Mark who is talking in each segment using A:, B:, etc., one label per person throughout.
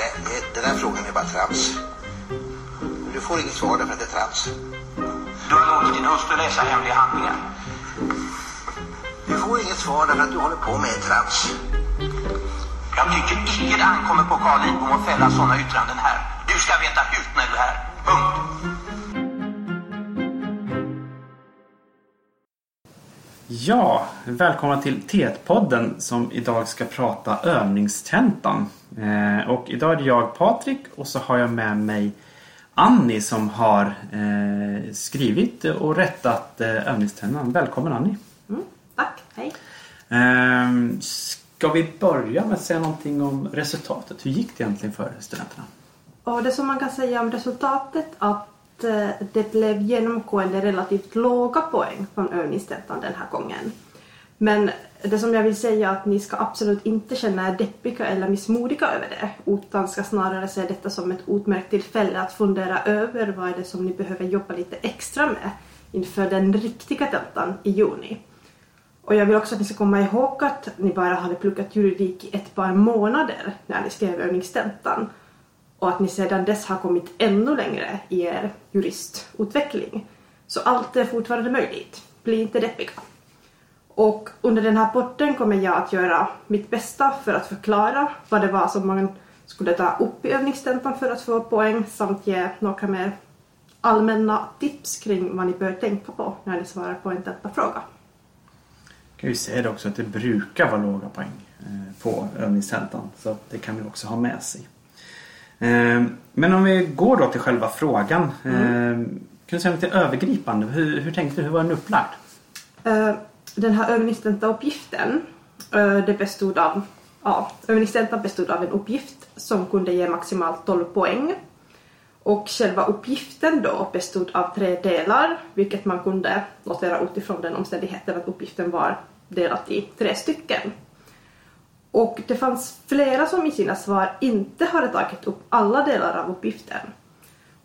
A: det, den här frågan är bara trams. Du får inget svar därför att det är trams.
B: Du har låtit din hustru läsa hemliga handlingar.
A: Du får inget svar därför att du håller på med trams.
B: Jag tycker icke det ankommer på Carl Lidbom att fälla sådana yttranden här. Du ska veta hut när du är här. Punkt.
C: Ja, välkomna till T1-podden som idag ska prata övningstentan. Eh, och idag är det jag Patrik och så har jag med mig Annie som har eh, skrivit och rättat eh, övningstentan. Välkommen Annie!
D: Mm, tack, hej!
C: Eh, ska vi börja med att säga någonting om resultatet? Hur gick det egentligen för studenterna?
D: Och det som man kan säga om resultatet att Eh, det blev genomgående relativt låga poäng från övningstentan den här gången. Men det som jag vill säga är att ni ska absolut inte känna er deppiga eller missmodiga över det utan ska snarare se detta som ett utmärkt tillfälle att fundera över vad är det som ni behöver jobba lite extra med inför den riktiga tentan i juni. Och jag vill också att ni ska komma ihåg att ni bara hade pluggat juridik i ett par månader när ni skrev övningstentan och att ni sedan dess har kommit ännu längre i er juristutveckling. Så allt är fortfarande möjligt. Bli inte deppiga. Och under den här podden kommer jag att göra mitt bästa för att förklara vad det var som man skulle ta upp i övningstentan för att få poäng samt ge några mer allmänna tips kring vad ni bör tänka på när ni svarar på en tentafråga.
C: kan ju säga det också att det brukar vara låga poäng eh, på övningstentan så det kan vi också ha med sig. Eh, men om vi går då till själva frågan. Mm. Kan du säga lite övergripande? Hur, hur tänkte du? Hur var den upplagd?
D: den här övningstentauppgiften det bestod av, ja, övningstentan bestod av en uppgift som kunde ge maximalt 12 poäng. Och själva uppgiften då bestod av tre delar, vilket man kunde notera utifrån den omständigheten att uppgiften var delat i tre stycken. Och det fanns flera som i sina svar inte hade tagit upp alla delar av uppgiften.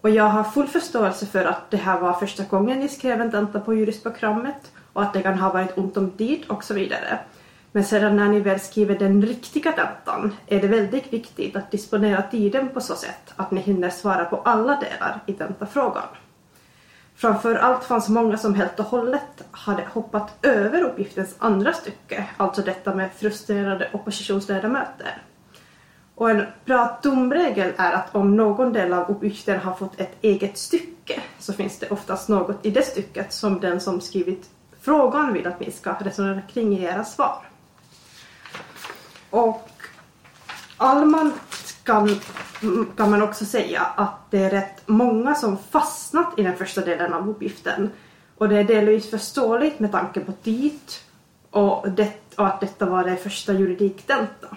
D: Och jag har full förståelse för att det här var första gången ni skrev en tenta på juristprogrammet och att det kan ha varit ont om tid och så vidare. Men sedan när ni väl skriver den riktiga tentan är det väldigt viktigt att disponera tiden på så sätt att ni hinner svara på alla delar i tentafrågan. Framför allt fanns många som helt och hållet hade hoppat över uppgiftens andra stycke, alltså detta med frustrerade oppositionsledamöter. Och en bra tumregel är att om någon del av uppgiften har fått ett eget stycke så finns det oftast något i det stycket som den som skrivit frågan vill att ni ska resonera kring i era svar. Och allmänt kan, kan man också säga att det är rätt många som fastnat i den första delen av uppgiften. Och det är delvis förståeligt med tanke på tid och, det, och att detta var det första juridiktenta.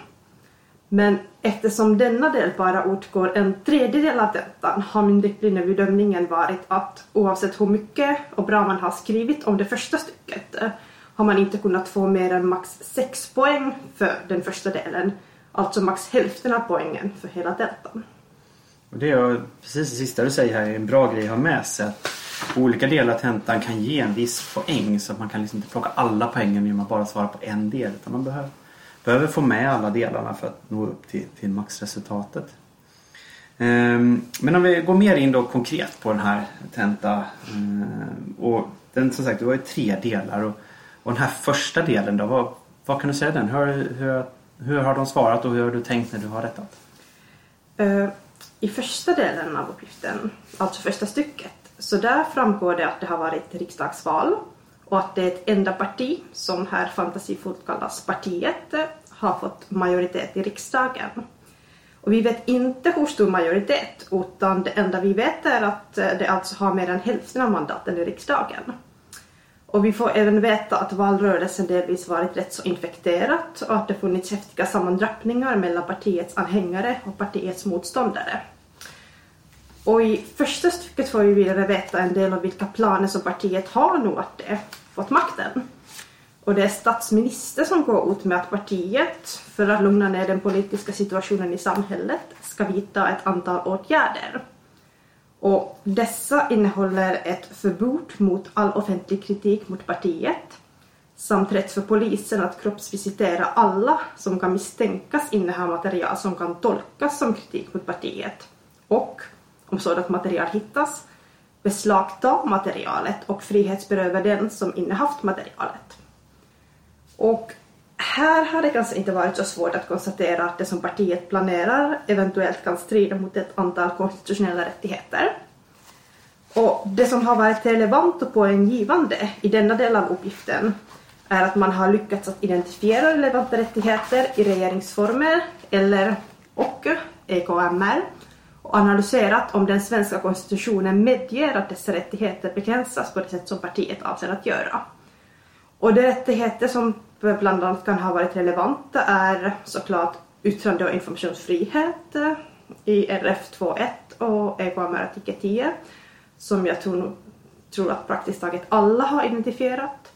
D: Men eftersom denna del bara utgår en tredjedel av tentan har min riktlinjebedömningen varit att oavsett hur mycket och bra man har skrivit om det första stycket har man inte kunnat få mer än max 6 poäng för den första delen, alltså max hälften av poängen för hela deltan.
C: Och det är precis det sista du säger här är en bra grej att ha med sig. Att olika delar av tentan kan ge en viss poäng så att man kan liksom inte plocka alla poängen genom att bara svara på en del. Utan man behöver behöver få med alla delarna för att nå upp till, till maxresultatet. Ehm, men om vi går mer in då konkret på den här tenta. Ehm, och den som sagt, det var ju tre delar. Och, och den här första delen då, vad, vad kan du säga den? Hur, hur, hur har de svarat och hur har du tänkt när du har rättat?
D: Eh, I första delen av uppgiften, alltså första stycket, så där framgår det att det har varit riksdagsval och att det är ett enda parti, som här fantasifullt kallas partiet, eh, har fått majoritet i riksdagen. Och vi vet inte hur stor majoritet, utan det enda vi vet är att eh, det alltså har mer än hälften av mandaten i riksdagen. Och vi får även veta att valrörelsen delvis varit rätt så infekterat och att det funnits häftiga sammandrabbningar mellan partiets anhängare och partiets motståndare. Och i första stycket får vi vidare veta en del om vilka planer som partiet har nu att det fått makten. Och det är statsminister som går ut med att partiet, för att lugna ner den politiska situationen i samhället, ska vidta ett antal åtgärder. Och dessa innehåller ett förbud mot all offentlig kritik mot partiet samt rätt för polisen att kroppsvisitera alla som kan misstänkas inneha material som kan tolkas som kritik mot partiet och, om sådant material hittas, beslagta materialet och frihetsberöva den som innehaft materialet. Och här har det kanske inte varit så svårt att konstatera att det som partiet planerar eventuellt kan strida mot ett antal konstitutionella rättigheter. Och det som har varit relevant och poänggivande i denna del av uppgiften är att man har lyckats att identifiera relevanta rättigheter i regeringsformer eller och EKMR och analyserat om den svenska konstitutionen medger att dessa rättigheter begränsas på det sätt som partiet avser att göra. Och de rättigheter som bland annat kan ha varit relevanta är såklart yttrande och informationsfrihet i RF 2.1 och EKMR artikel 10 som jag tror, tror att praktiskt taget alla har identifierat.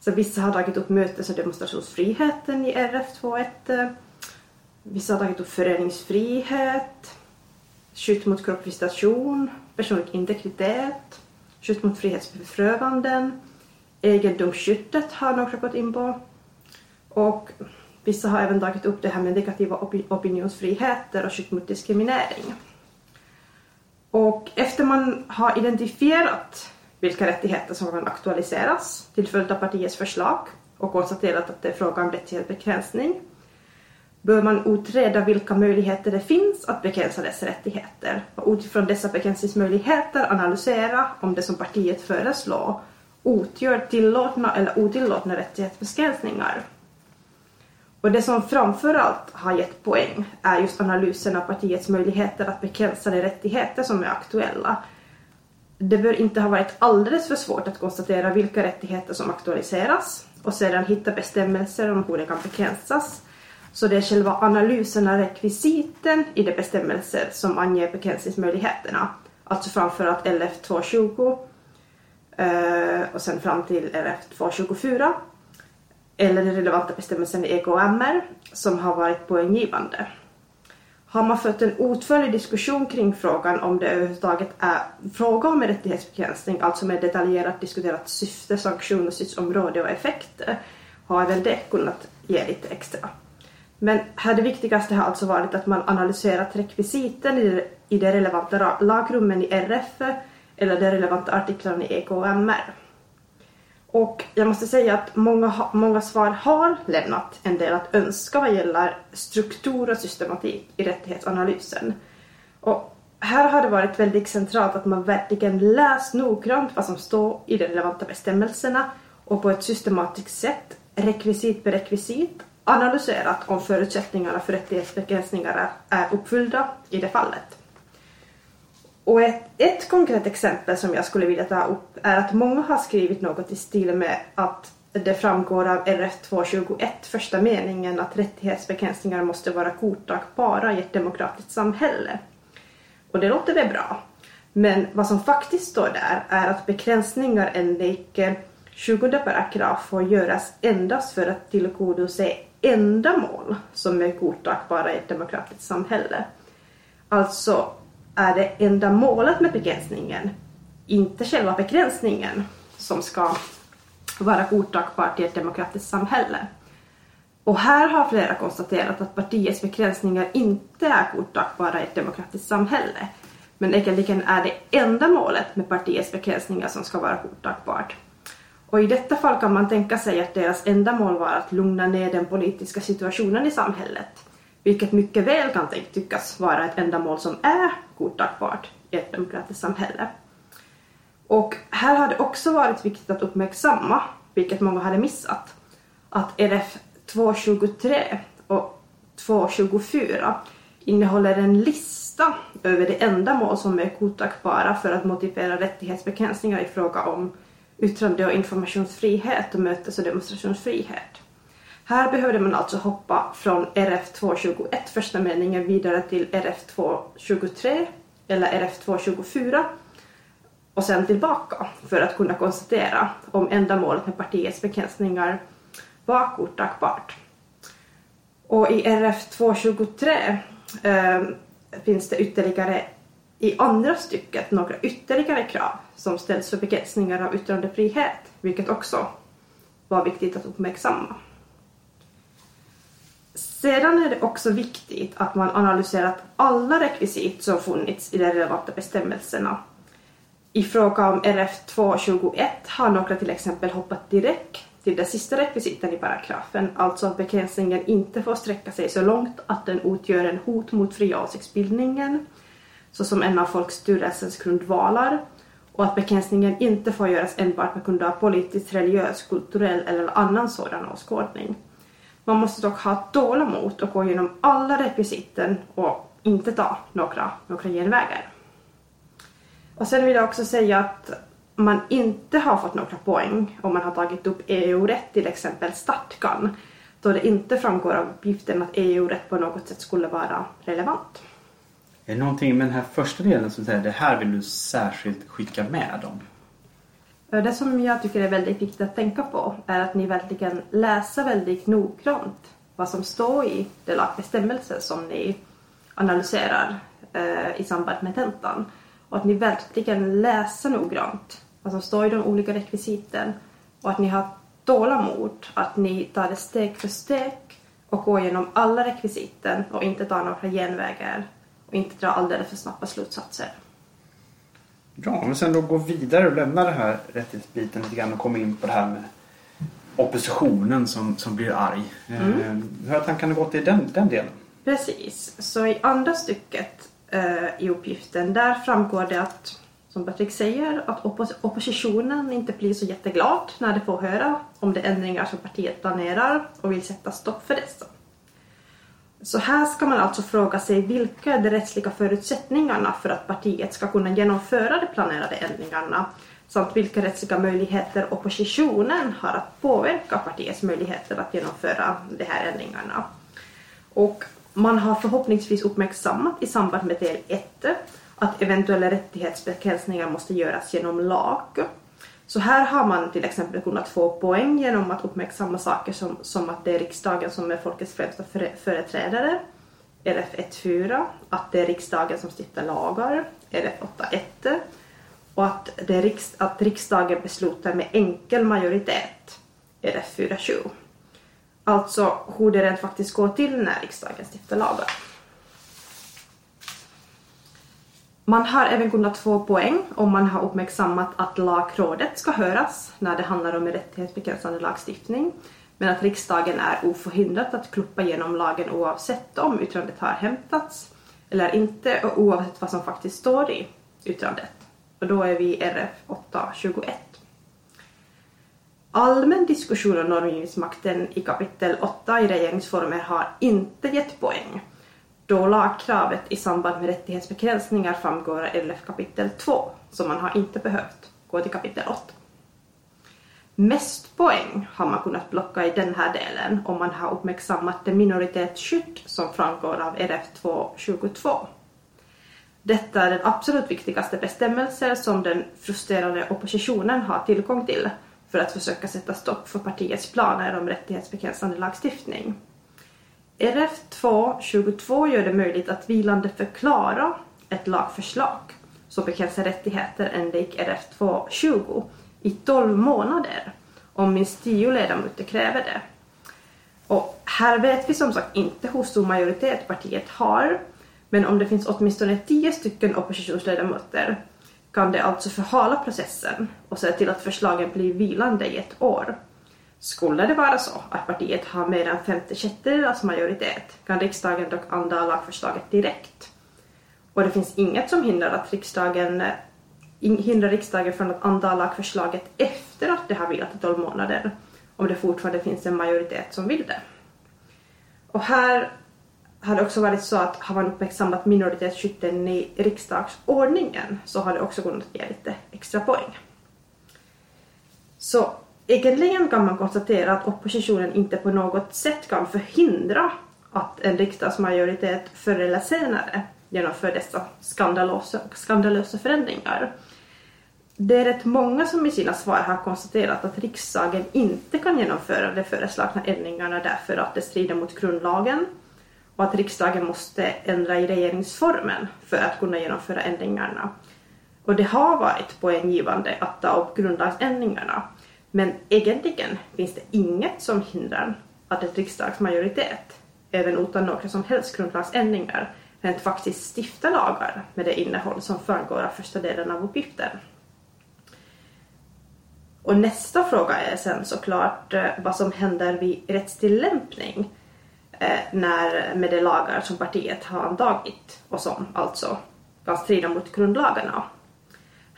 D: Så vissa har tagit upp mötes och demonstrationsfriheten i RF 2.1. Vissa har tagit upp föreningsfrihet, skydd mot kroppsvisitation, personlig integritet, skydd mot frihetsberövanden, egendomsskyddet har några gått in på. Och vissa har även tagit upp det här med negativa opinionsfriheter och skydd mot diskriminering. Och efter man har identifierat vilka rättigheter som kan aktualiseras till följd av partiets förslag och konstaterat att det är fråga om rättighetsbegränsning bör man utreda vilka möjligheter det finns att begränsa dessa rättigheter och utifrån dessa begränsningsmöjligheter analysera om det som partiet föreslår utgör tillåtna eller otillåtna rättighetsbegränsningar. Och det som framförallt har gett poäng är just analysen av partiets möjligheter att begränsa de rättigheter som är aktuella. Det bör inte ha varit alldeles för svårt att konstatera vilka rättigheter som aktualiseras och sedan hitta bestämmelser om hur de kan begränsas. Så det är själva analysen av rekvisiten i de bestämmelser som anger begränsningsmöjligheterna. Alltså framförallt LF 220 eh, och sen fram till LF224, eller den relevanta bestämmelsen i EKMR som har varit poänggivande. Har man fått en utförlig diskussion kring frågan om det överhuvudtaget är fråga om en rättighetsbegränsning, alltså med detaljerat diskuterat syfte, sanktion och skyddsområde och effekter, har väl det kunnat ge lite extra. Men här det viktigaste har alltså varit att man analyserat rekvisiten i de relevanta lagrummen i RF eller de relevanta artiklarna i EKMR. Och jag måste säga att många, många svar har lämnat en del att önska vad gäller struktur och systematik i rättighetsanalysen. Och här har det varit väldigt centralt att man verkligen läst noggrant vad som står i de relevanta bestämmelserna och på ett systematiskt sätt, rekvisit per rekvisit, analyserat om förutsättningarna för rättighetsbegränsningar är uppfyllda i det fallet. Och ett, ett konkret exempel som jag skulle vilja ta upp är att många har skrivit något i stil med att det framgår av RF 221 första meningen att rättighetsbegränsningar måste vara godtagbara i ett demokratiskt samhälle. Och det låter väl bra. Men vad som faktiskt står där är att begränsningar enligt 20 paragraf får göras endast för att tillgodose ändamål som är godtagbara i ett demokratiskt samhälle. Alltså är det enda målet med begränsningen, inte själva begränsningen, som ska vara godtagbart i ett demokratiskt samhälle. Och här har flera konstaterat att partiets begränsningar inte är godtagbara i ett demokratiskt samhälle. Men egentligen är det enda målet med partiets begränsningar som ska vara godtagbart. Och i detta fall kan man tänka sig att deras enda mål var att lugna ner den politiska situationen i samhället vilket mycket väl kan tyckas vara ett ändamål som är godtagbart i ett demokratiskt samhälle. Och här har det också varit viktigt att uppmärksamma, vilket många hade missat, att RF 223 och 224 innehåller en lista över de ändamål som är godtagbara för att motivera rättighetsbegränsningar i fråga om yttrande och informationsfrihet och mötes och demonstrationsfrihet. Här behövde man alltså hoppa från RF 221 första meningen vidare till RF 223 eller RF 224 och sen tillbaka för att kunna konstatera om ändamålet med partiets begränsningar var godtagbart. Och i RF 223 eh, finns det ytterligare i andra stycket några ytterligare krav som ställs för begränsningar av yttrandefrihet, vilket också var viktigt att uppmärksamma. Sedan är det också viktigt att man analyserat alla rekvisit som funnits i de relevanta bestämmelserna. I fråga om RF 221 har några till exempel hoppat direkt till den sista rekvisiten i paragrafen, alltså att begränsningen inte får sträcka sig så långt att den utgör en hot mot fria åsiktsbildningen, såsom en av folkstyrelsens grundvalar, och att begränsningen inte får göras enbart på grund av politisk, religiös, kulturell eller annan sådan åskådning. Man måste dock ha tålamod och gå igenom alla rekvisiten och inte ta några, några genvägar. Och sen vill jag också säga att man inte har fått några poäng om man har tagit upp EU-rätt, till exempel stadgan, då det inte framgår av uppgiften att EU-rätt på något sätt skulle vara relevant.
C: Är det någonting med den här första delen som säger det här vill du särskilt skicka med dem?
D: Det som jag tycker är väldigt viktigt att tänka på är att ni verkligen läser väldigt noggrant vad som står i de lagbestämmelser som ni analyserar eh, i samband med tentan. Och att ni verkligen läser noggrant vad som står i de olika rekvisiten och att ni har tålamod, att ni tar det steg för steg och går igenom alla rekvisiten och inte tar några genvägar och inte drar alldeles för snabba slutsatser.
C: Ja, om vi sen då går vidare och lämnar det här rättighetsbiten lite grann och kommer in på det här med oppositionen som, som blir arg. Mm. Eh, hur har tankarna gått i den, den delen?
D: Precis, så i andra stycket eh, i uppgiften där framgår det att som Patrik säger, att oppos oppositionen inte blir så jätteglad när de får höra om de ändringar som partiet planerar och vill sätta stopp för dessa. Så här ska man alltså fråga sig vilka är de rättsliga förutsättningarna för att partiet ska kunna genomföra de planerade ändringarna samt vilka rättsliga möjligheter oppositionen har att påverka partiets möjligheter att genomföra de här ändringarna. Och man har förhoppningsvis uppmärksammat i samband med del 1 att eventuella rättighetsbegränsningar måste göras genom lag. Så här har man till exempel kunnat få poäng genom att uppmärksamma saker som, som att det är riksdagen som är folkets främsta företrädare, RF 1.4, att det är riksdagen som stiftar lagar, RF 8.1, och att, det är riks, att riksdagen beslutar med enkel majoritet, RF 4.7. Alltså hur det rent faktiskt går till när riksdagen stiftar lagar. Man har även kunnat få poäng om man har uppmärksammat att lagrådet ska höras när det handlar om en rättighetsbegränsande lagstiftning, men att riksdagen är oförhindrad att kluppa igenom lagen oavsett om yttrandet har hämtats eller inte och oavsett vad som faktiskt står i yttrandet. Och då är vi i RF 821. Allmän diskussion om normgivningsmakten i kapitel 8 i regeringsformen har inte gett poäng då lagkravet i samband med rättighetsbegränsningar framgår av LF kapitel 2, så man har inte behövt gå till kapitel 8. Mest poäng har man kunnat plocka i den här delen om man har uppmärksammat det minoritetsskydd som framgår av RF 222. Detta är den absolut viktigaste bestämmelsen som den frustrerade oppositionen har tillgång till för att försöka sätta stopp för partiets planer om rättighetsbegränsande lagstiftning. RF 222 gör det möjligt att vilande förklara ett lagförslag som begränsar rättigheter enligt RF 220 i 12 månader om minst 10 ledamöter kräver det. Och här vet vi som sagt inte hur stor majoritet partiet har, men om det finns åtminstone 10 stycken oppositionsledamöter kan det alltså förhala processen och se till att förslagen blir vilande i ett år. Skulle det vara så att partiet har mer än femte sjättedelars majoritet kan riksdagen dock anta lagförslaget direkt. Och det finns inget som hindrar, att riksdagen, hindrar riksdagen från att anta lagförslaget efter att det har vilat i 12 månader, om det fortfarande finns en majoritet som vill det. Och här har det också varit så att har man uppmärksammat minoritetsskytten i riksdagsordningen så har det också kunnat ge lite extra poäng. Så Egentligen kan man konstatera att oppositionen inte på något sätt kan förhindra att en riksdagsmajoritet förr eller senare genomför dessa skandalösa, skandalösa förändringar. Det är rätt många som i sina svar har konstaterat att riksdagen inte kan genomföra de föreslagna ändringarna därför att det strider mot grundlagen och att riksdagen måste ändra i regeringsformen för att kunna genomföra ändringarna. Och det har varit poänggivande att ta upp grundlagsändringarna men egentligen finns det inget som hindrar att ett riksdagsmajoritet, även utan några som helst grundlagsändringar, rent faktiskt stiftar lagar med det innehåll som framgår av första delen av uppgiften. Och nästa fråga är sen såklart eh, vad som händer vid rättstillämpning eh, när, med de lagar som partiet har antagit och som alltså kan strida mot grundlagarna.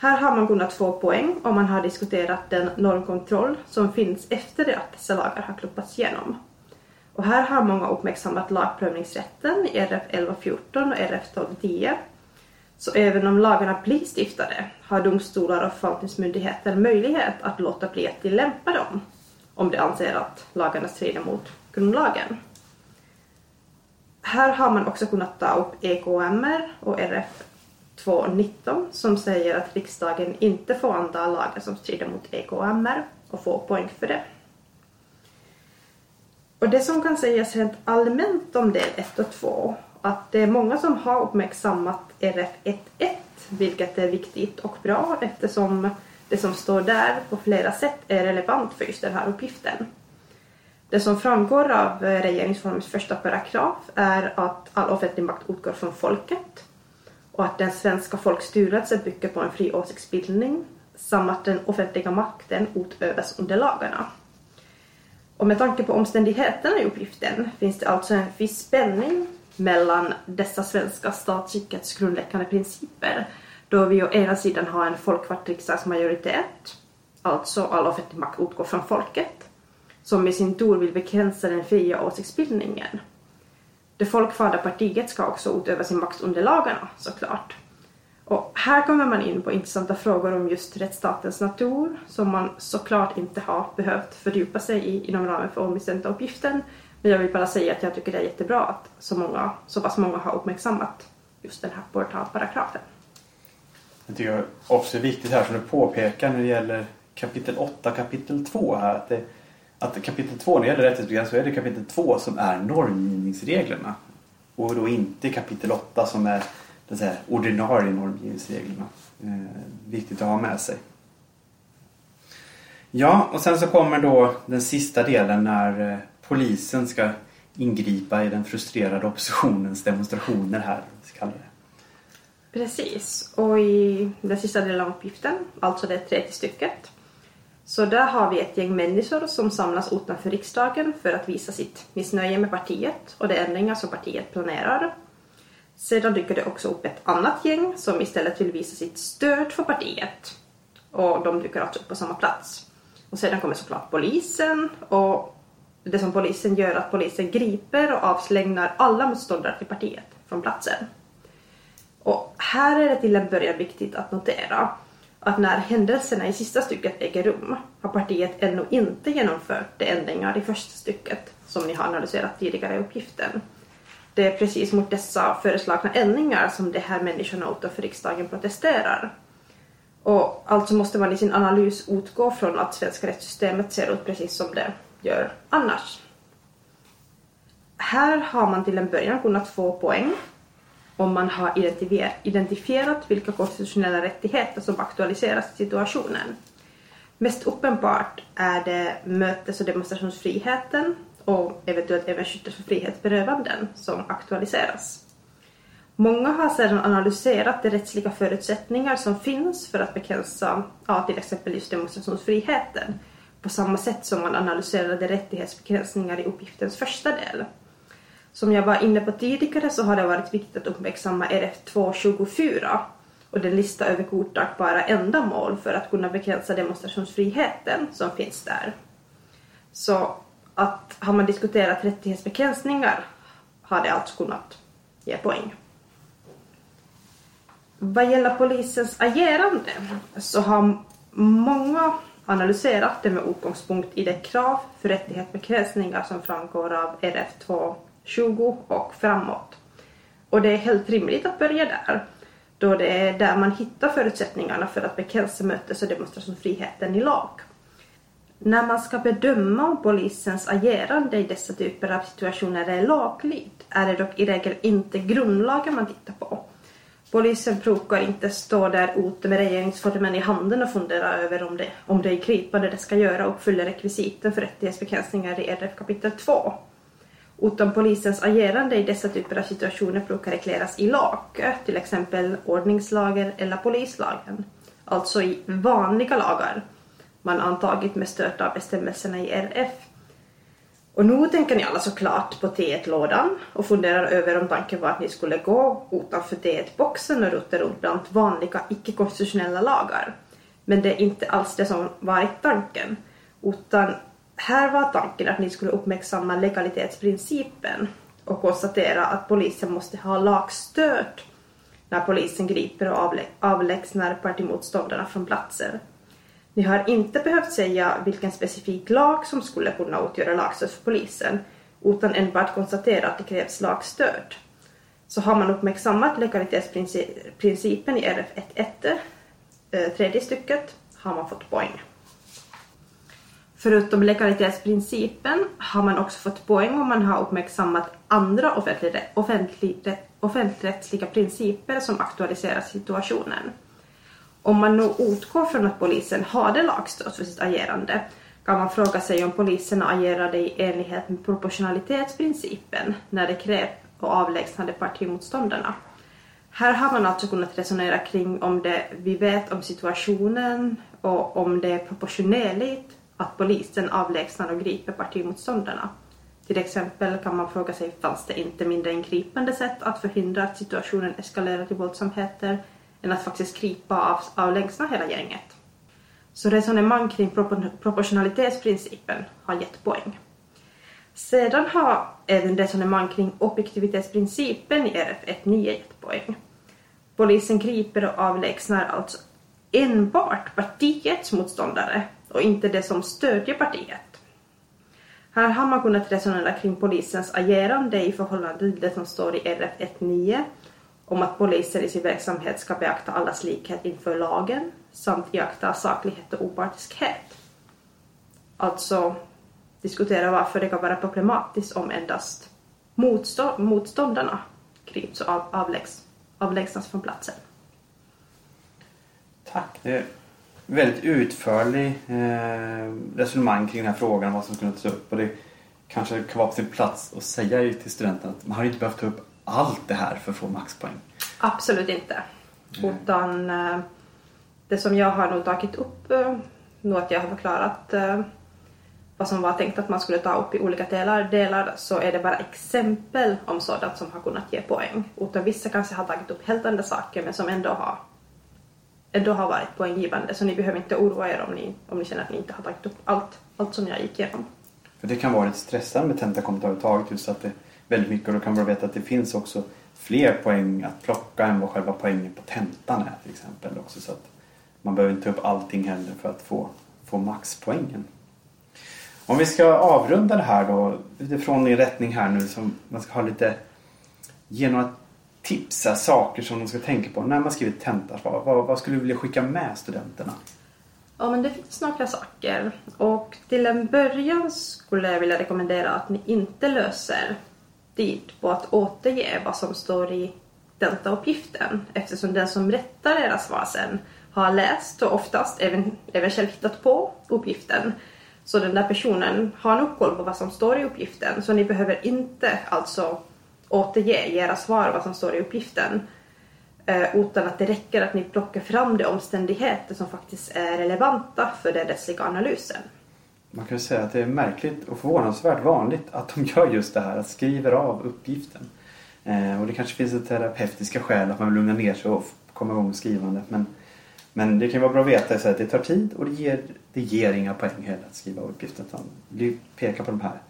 D: Här har man kunnat få poäng om man har diskuterat den normkontroll som finns efter det att dessa lagar har klubbats igenom. Och här har många uppmärksammat lagprövningsrätten i RF 1114 och RF 1210. Så även om lagarna blir stiftade har domstolar och förvaltningsmyndigheter möjlighet att låta bli att tillämpa dem om de anser att lagarna strider mot grundlagen. Här har man också kunnat ta upp EKMR och RF 2.19 som säger att riksdagen inte får anta lagar som strider mot EKMR och få poäng för det. Och det som kan sägas rent allmänt om del 1 och 2 att det är många som har uppmärksammat RF 1.1 vilket är viktigt och bra eftersom det som står där på flera sätt är relevant för just den här uppgiften. Det som framgår av regeringsformens första paragraf är att all offentlig makt utgår från folket och att den svenska folkstyrelsen bygger på en fri åsiktsbildning samt att den offentliga makten utövas under lagarna. Och med tanke på omständigheterna i uppgiften finns det alltså en viss spänning mellan dessa svenska statsskickets grundläggande principer då vi å ena sidan har en folkvald riksdagsmajoritet, alltså all offentlig makt utgår från folket, som i sin tur vill begränsa den fria åsiktsbildningen. Det folkvalda partiet ska också utöva sin makt under lagarna, såklart. Och här kommer man in på intressanta frågor om just rättsstatens natur som man såklart inte har behövt fördjupa sig i inom ramen för ombestämda uppgiften. Men jag vill bara säga att jag tycker det är jättebra att så, många, så pass många har uppmärksammat just den här portalparagrafen.
C: Jag tycker också det är viktigt här som du påpekar när det gäller kapitel 8 kapitel 2 här att, det, att kapitel 2 när det gäller rättighetsbegrepp så är det kapitel 2 som är normgivningsreglerna och då inte kapitel 8 som är det säga, ordinarie normgivningsreglerna. Eh, viktigt att ha med sig. Ja, och sen så kommer då den sista delen när eh, polisen ska ingripa i den frustrerade oppositionens demonstrationer här. Så det.
D: Precis, och i den sista delen av uppgiften, alltså det tredje stycket, så där har vi ett gäng människor som samlas utanför riksdagen för att visa sitt missnöje med partiet och de ändringar som partiet planerar. Sedan dyker det också upp ett annat gäng som istället vill visa sitt stöd för partiet. Och de dyker alltså upp på samma plats. Och sedan kommer såklart polisen och det som polisen gör är att polisen griper och avslängnar alla motståndare till partiet från platsen. Och här är det till en början viktigt att notera att när händelserna i sista stycket äger rum har partiet ännu inte genomfört de ändringar i första stycket som ni har analyserat tidigare i uppgiften. Det är precis mot dessa föreslagna ändringar som de här människorna utanför riksdagen protesterar. Och alltså måste man i sin analys utgå från att svenska rättssystemet ser ut precis som det gör annars. Här har man till en början kunnat få poäng om man har identifierat vilka konstitutionella rättigheter som aktualiseras i situationen. Mest uppenbart är det mötes och demonstrationsfriheten och eventuellt även skyddet för frihetsberövanden som aktualiseras. Många har sedan analyserat de rättsliga förutsättningar som finns för att begränsa ja, till exempel just demonstrationsfriheten på samma sätt som man analyserade rättighetsbegränsningar i uppgiftens första del. Som jag var inne på tidigare så har det varit viktigt att uppmärksamma RF224 och den lista över godtagbara ändamål för att kunna begränsa demonstrationsfriheten som finns där. Så att har man diskuterat rättighetsbegränsningar har det alltså kunnat ge poäng. Vad gäller polisens agerande så har många analyserat det med utgångspunkt i det krav för rättighetsbegränsningar som framgår av RF2 20 och framåt. Och det är helt rimligt att börja där, då det är där man hittar förutsättningarna för att bekännelse, mötes och demonstrationsfriheten i lag. När man ska bedöma om polisens agerande i dessa typer av situationer är lagligt är det dock i regel inte grundlagen man tittar på. Polisen brukar inte stå där ute med regeringsformen i handen och fundera över om det, om det är gripande det ska göra och uppfyller rekvisiten för rättighetsbegränsningar i RF kapitel 2. Utan polisens agerande i dessa typer av situationer brukar regleras i lag, till exempel ordningslagen eller polislagen, alltså i vanliga lagar man antagit med stöd av bestämmelserna i RF. Och nu tänker ni alla såklart på T1-lådan och funderar över om tanken var att ni skulle gå utanför T1-boxen och rota runt bland vanliga icke-konstitutionella lagar. Men det är inte alls det som varit tanken, utan här var tanken att ni skulle uppmärksamma legalitetsprincipen och konstatera att polisen måste ha lagstöd när polisen griper och avlä avlägsnar partimotståndarna från platsen. Ni har inte behövt säga vilken specifik lag som skulle kunna utgöra lagstöd för polisen, utan enbart konstatera att det krävs lagstöd. Så har man uppmärksammat legalitetsprincipen i RF 1.1, eh, tredje stycket, har man fått poäng. Förutom legalitetsprincipen har man också fått poäng om man har uppmärksammat andra offentligrättsliga principer som aktualiserar situationen. Om man nu utgår från att polisen hade lagstöd för sitt agerande kan man fråga sig om polisen agerade i enlighet med proportionalitetsprincipen när det krävde och avlägsnade partimotståndarna. Här har man alltså kunnat resonera kring om det vi vet om situationen och om det är proportionerligt att polisen avlägsnar och griper partimotståndarna. Till exempel kan man fråga sig fanns det inte mindre ingripande sätt att förhindra att situationen eskalerar till våldsamheter än att faktiskt gripa av, avlägsna hela gänget. Så resonemang kring proportionalitetsprincipen har gett poäng. Sedan har även resonemang kring objektivitetsprincipen i RF 1.9 gett poäng. Polisen griper och avlägsnar alltså enbart partiets motståndare och inte det som stödjer partiet. Här har man kunnat resonera kring polisens agerande i förhållande till det som står i RF 1.9 om att polisen i sin verksamhet ska beakta allas likhet inför lagen samt iaktta saklighet och opartiskhet. Alltså diskutera varför det kan vara problematiskt om endast motstå motståndarna grips och av avlägs avlägsnas från platsen.
C: Tack. Det väldigt utförlig eh, resonemang kring den här frågan, vad som skulle tas upp. Och det kanske kan vara på sin plats att säga till studenterna att man har inte behövt ta upp allt det här för att få maxpoäng.
D: Absolut inte. Mm. Utan eh, det som jag har nog tagit upp, eh, nu att jag har förklarat eh, vad som var tänkt att man skulle ta upp i olika delar, delar så är det bara exempel om sådant som har kunnat ge poäng. Utan vissa kanske har tagit upp helt andra saker men som ändå har, ändå har varit poänggivande. Så alltså ni behöver inte oroa er om ni, om ni känner att ni inte har tagit upp allt, allt som jag gick igenom.
C: För det kan vara lite stressande med tentakommentarer överhuvudtaget just att det är väldigt mycket och då kan man veta att det finns också fler poäng att plocka än vad själva poängen på tentan är till exempel också så att man behöver inte ta upp allting heller för att få, få maxpoängen. Om vi ska avrunda det här då utifrån din rättning här nu som man ska ha lite ge några tipsa, saker som de ska tänka på när man skriver tentasvar. Vad, vad skulle du vilja skicka med studenterna?
D: Ja men det finns några saker och till en början skulle jag vilja rekommendera att ni inte löser tid på att återge vad som står i tentauppgiften eftersom den som rättar era svar sen har läst och oftast även, även själv hittat på uppgiften. Så den där personen har nog koll på vad som står i uppgiften så ni behöver inte alltså återge i era svar vad som står i uppgiften eh, utan att det räcker att ni plockar fram de omständigheter som faktiskt är relevanta för den rättsliga analysen.
C: Man kan säga att det är märkligt och förvånansvärt vanligt att de gör just det här, att skriver av uppgiften. Eh, och det kanske finns ett terapeutiska skäl att man vill lugna ner sig och komma igång med skrivandet. Men, men det kan vara bra att veta så att det tar tid och det ger, det ger inga poäng heller att skriva av uppgiften. Utan peka på de här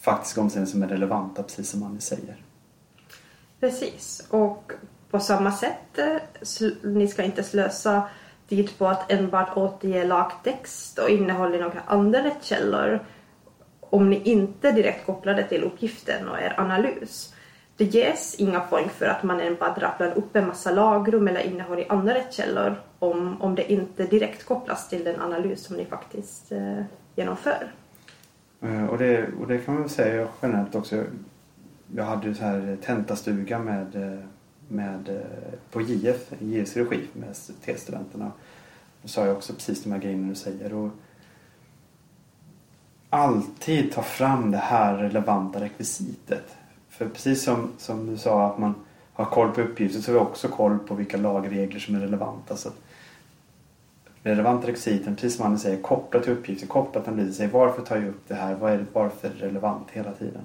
C: faktiska omständigheter som är relevanta, precis som Annie säger.
D: Precis, och på samma sätt, eh, ni ska inte slösa tid på att enbart återge lagtext och innehåll i några andra rättskällor om ni inte direkt kopplar det till uppgiften och er analys. Det ges inga poäng för att man enbart rabblar upp en massa lagrum eller innehåll i andra rättskällor om, om det inte direkt kopplas till den analys som ni faktiskt eh, genomför.
C: Eh, och det, och det kan man väl säga generellt också. Jag hade ju så här tentastuga med, eh, med, eh, på JF, i JFs regi med T-studenterna. Då sa jag också precis de här grejerna du säger. Och alltid ta fram det här relevanta rekvisitet. För precis som, som du sa att man har koll på uppgifter så har vi också koll på vilka lagregler som är relevanta. Så att relevanta rekvisiten, precis som Anders säger, kopplat till uppgifter, kopplat till analyser. Varför tar jag upp det här? Vad är det, varför är det relevant hela tiden?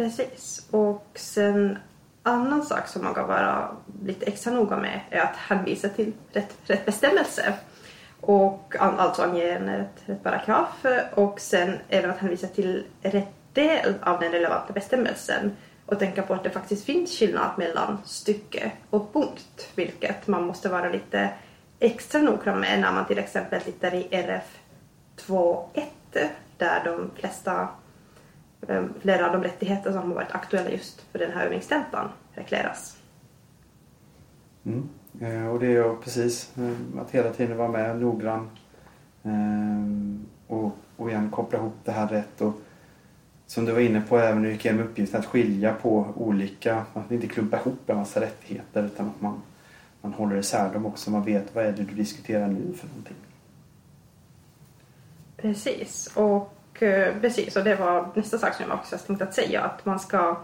D: Precis. Och sen annan sak som man kan vara lite extra noga med är att hänvisa till rätt, rätt bestämmelse. Och an, alltså ange en rätt, rätt paragraf och sen även att hänvisa till rätt del av den relevanta bestämmelsen och tänka på att det faktiskt finns skillnad mellan stycke och punkt, vilket man måste vara lite extra noggrann med när man till exempel tittar i RF 2.1 där de flesta flera av de rättigheter som har varit aktuella just för den här övningstentan regleras.
C: Mm. Eh, och det är precis eh, att hela tiden vara med noggrann och, och igen koppla ihop det här rätt. Och, som du var inne på även när du gick igenom uppgiften att skilja på olika, att inte klumpa ihop en massa rättigheter utan att man, man håller isär dem också. Man vet vad är det du diskuterar nu för någonting.
D: Precis, och Eh, precis, och det var nästa sak som jag också tänkte att säga att man ska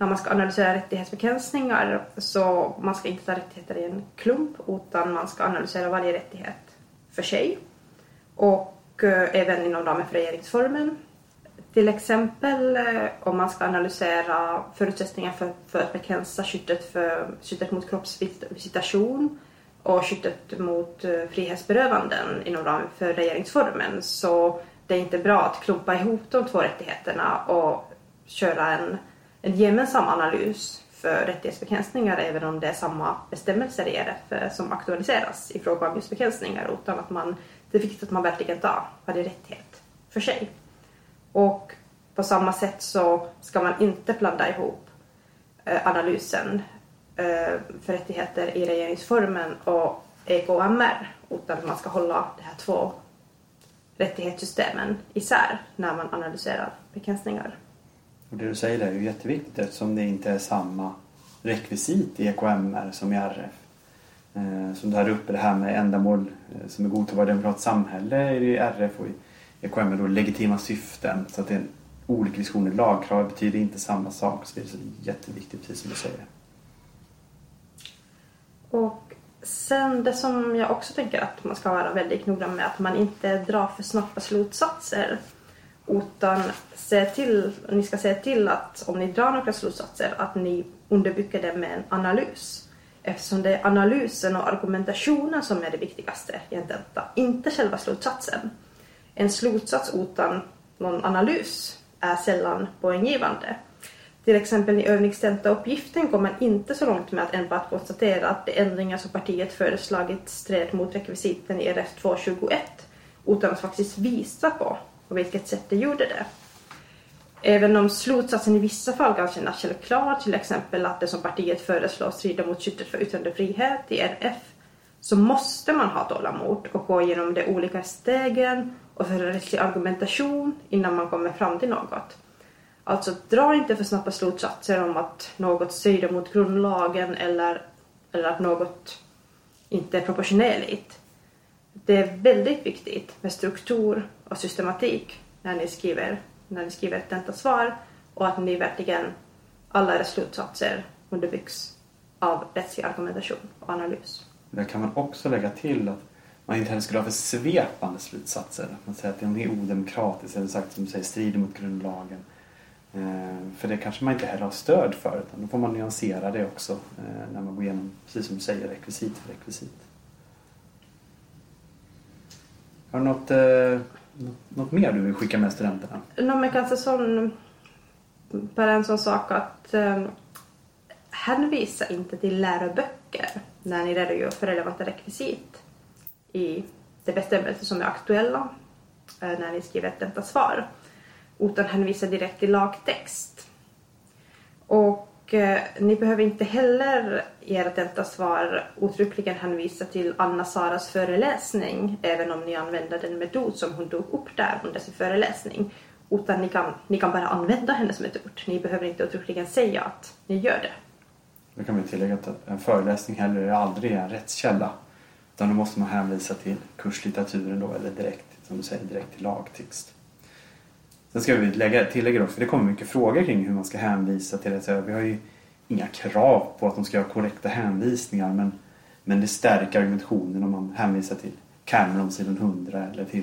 D: när man ska analysera rättighetsbegränsningar så man ska inte ta rättigheter i en klump utan man ska analysera varje rättighet för sig. Och eh, även inom ramen för regeringsformen. Till exempel eh, om man ska analysera förutsättningar för, för att begränsa skyddet, för, skyddet mot kroppsvisitation och skyddet mot frihetsberövanden inom ramen för regeringsformen så det är inte bra att klumpa ihop de två rättigheterna och köra en, en gemensam analys för rättighetsbegränsningar även om det är samma bestämmelser i RF som aktualiseras i fråga om just begränsningar utan att man, det är viktigt att man verkligen tar varje rättighet för sig. Och på samma sätt så ska man inte blanda ihop eh, analysen eh, för rättigheter i regeringsformen och EKMR utan man ska hålla de här två rättighetssystemen isär när man analyserar begränsningar.
C: Och det du säger är ju jätteviktigt eftersom det inte är samma rekvisit i EKMR som i RF. Eh, som du hade uppe det här med ändamål som är godtagbara i demokratiskt samhälle i RF och i EKM är då legitima syften. Så att det är olika diskussioner. Lagkrav betyder inte samma sak. Så det är jätteviktigt, precis som du säger.
D: Och sen det som jag också tänker att man ska vara väldigt noggrann med att man inte drar för snabba slutsatser. Utan se till, ni ska se till att om ni drar några slutsatser att ni underbygger det med en analys. Eftersom det är analysen och argumentationen som är det viktigaste i en tenta, inte själva slutsatsen en slutsats utan någon analys är sällan poänggivande. Till exempel i övningstentauppgiften går man inte så långt med att enbart konstatera att de ändringar som partiet föreslagit stred mot rekvisiten i RF 221 utan att faktiskt visa på på vilket sätt det gjorde det. Även om slutsatsen i vissa fall kan kännas självklar, till exempel att det som partiet föreslår strider mot skyddet för yttrandefrihet i RF, så måste man ha tålamod och gå igenom de olika stegen och föra rättslig argumentation innan man kommer fram till något. Alltså dra inte för snabba slutsatser om att något strider mot grundlagen eller, eller att något inte är proportionerligt. Det är väldigt viktigt med struktur och systematik när ni skriver, när ni skriver ett tentasvar och att ni verkligen, alla era slutsatser underbyggs av rättslig argumentation och analys.
C: Där kan man också lägga till att man inte heller skulle ha för svepande slutsatser. Man säger att det är odemokratiskt eller sagt som du säger strider mot grundlagen. Eh, för det kanske man inte heller har stöd för utan då får man nyansera det också eh, när man går igenom, precis som du säger, rekvisit för rekvisit. Har du något, eh, något mer du vill skicka med studenterna?
D: No, men kanske sån, bara en sån sak att eh, hänvisa inte till läroböcker när ni redogör för relevanta rekvisit i de bestämmelser som är aktuella eh, när ni skriver ett tentasvar utan hänvisa direkt till lagtext. Och eh, ni behöver inte heller i ert tentasvar uttryckligen hänvisa till Anna-Saras föreläsning även om ni använder den metod som hon tog upp där under sin föreläsning. Utan ni kan, ni kan bara använda hennes metod. Ni behöver inte uttryckligen säga att ni gör det.
C: Då kan vi tillägga att en föreläsning heller är aldrig en rättskälla. Utan då måste man hänvisa till kurslitteraturen då eller direkt, som du säger, direkt till lagtext. Sen ska vi lägga, tillägga också, för det kommer mycket frågor kring hur man ska hänvisa till det. Vi har ju inga krav på att de ska ha korrekta hänvisningar men, men det stärker argumentationen om man hänvisar till Cameron sidan 100 eller till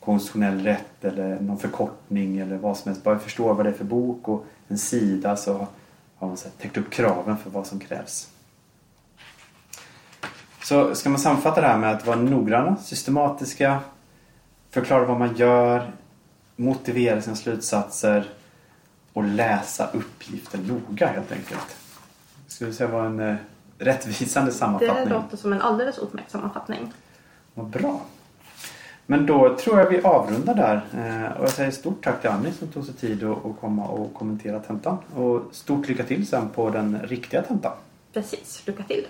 C: konstitutionell rätt eller någon förkortning eller vad som helst. Bara förstå vad det är för bok och en sida så har man så täckt upp kraven för vad som krävs. Så ska man sammanfatta det här med att vara noggranna, systematiska, förklara vad man gör, motivera sina slutsatser och läsa uppgiften noga helt enkelt. Skulle säga var en eh, rättvisande sammanfattning.
D: Det låter som en alldeles utmärkt sammanfattning.
C: Vad bra. Men då tror jag vi avrundar där. Eh, och jag säger stort tack till Annie som tog sig tid att komma och kommentera tentan. Och stort lycka till sen på den riktiga tentan.
D: Precis, lycka till.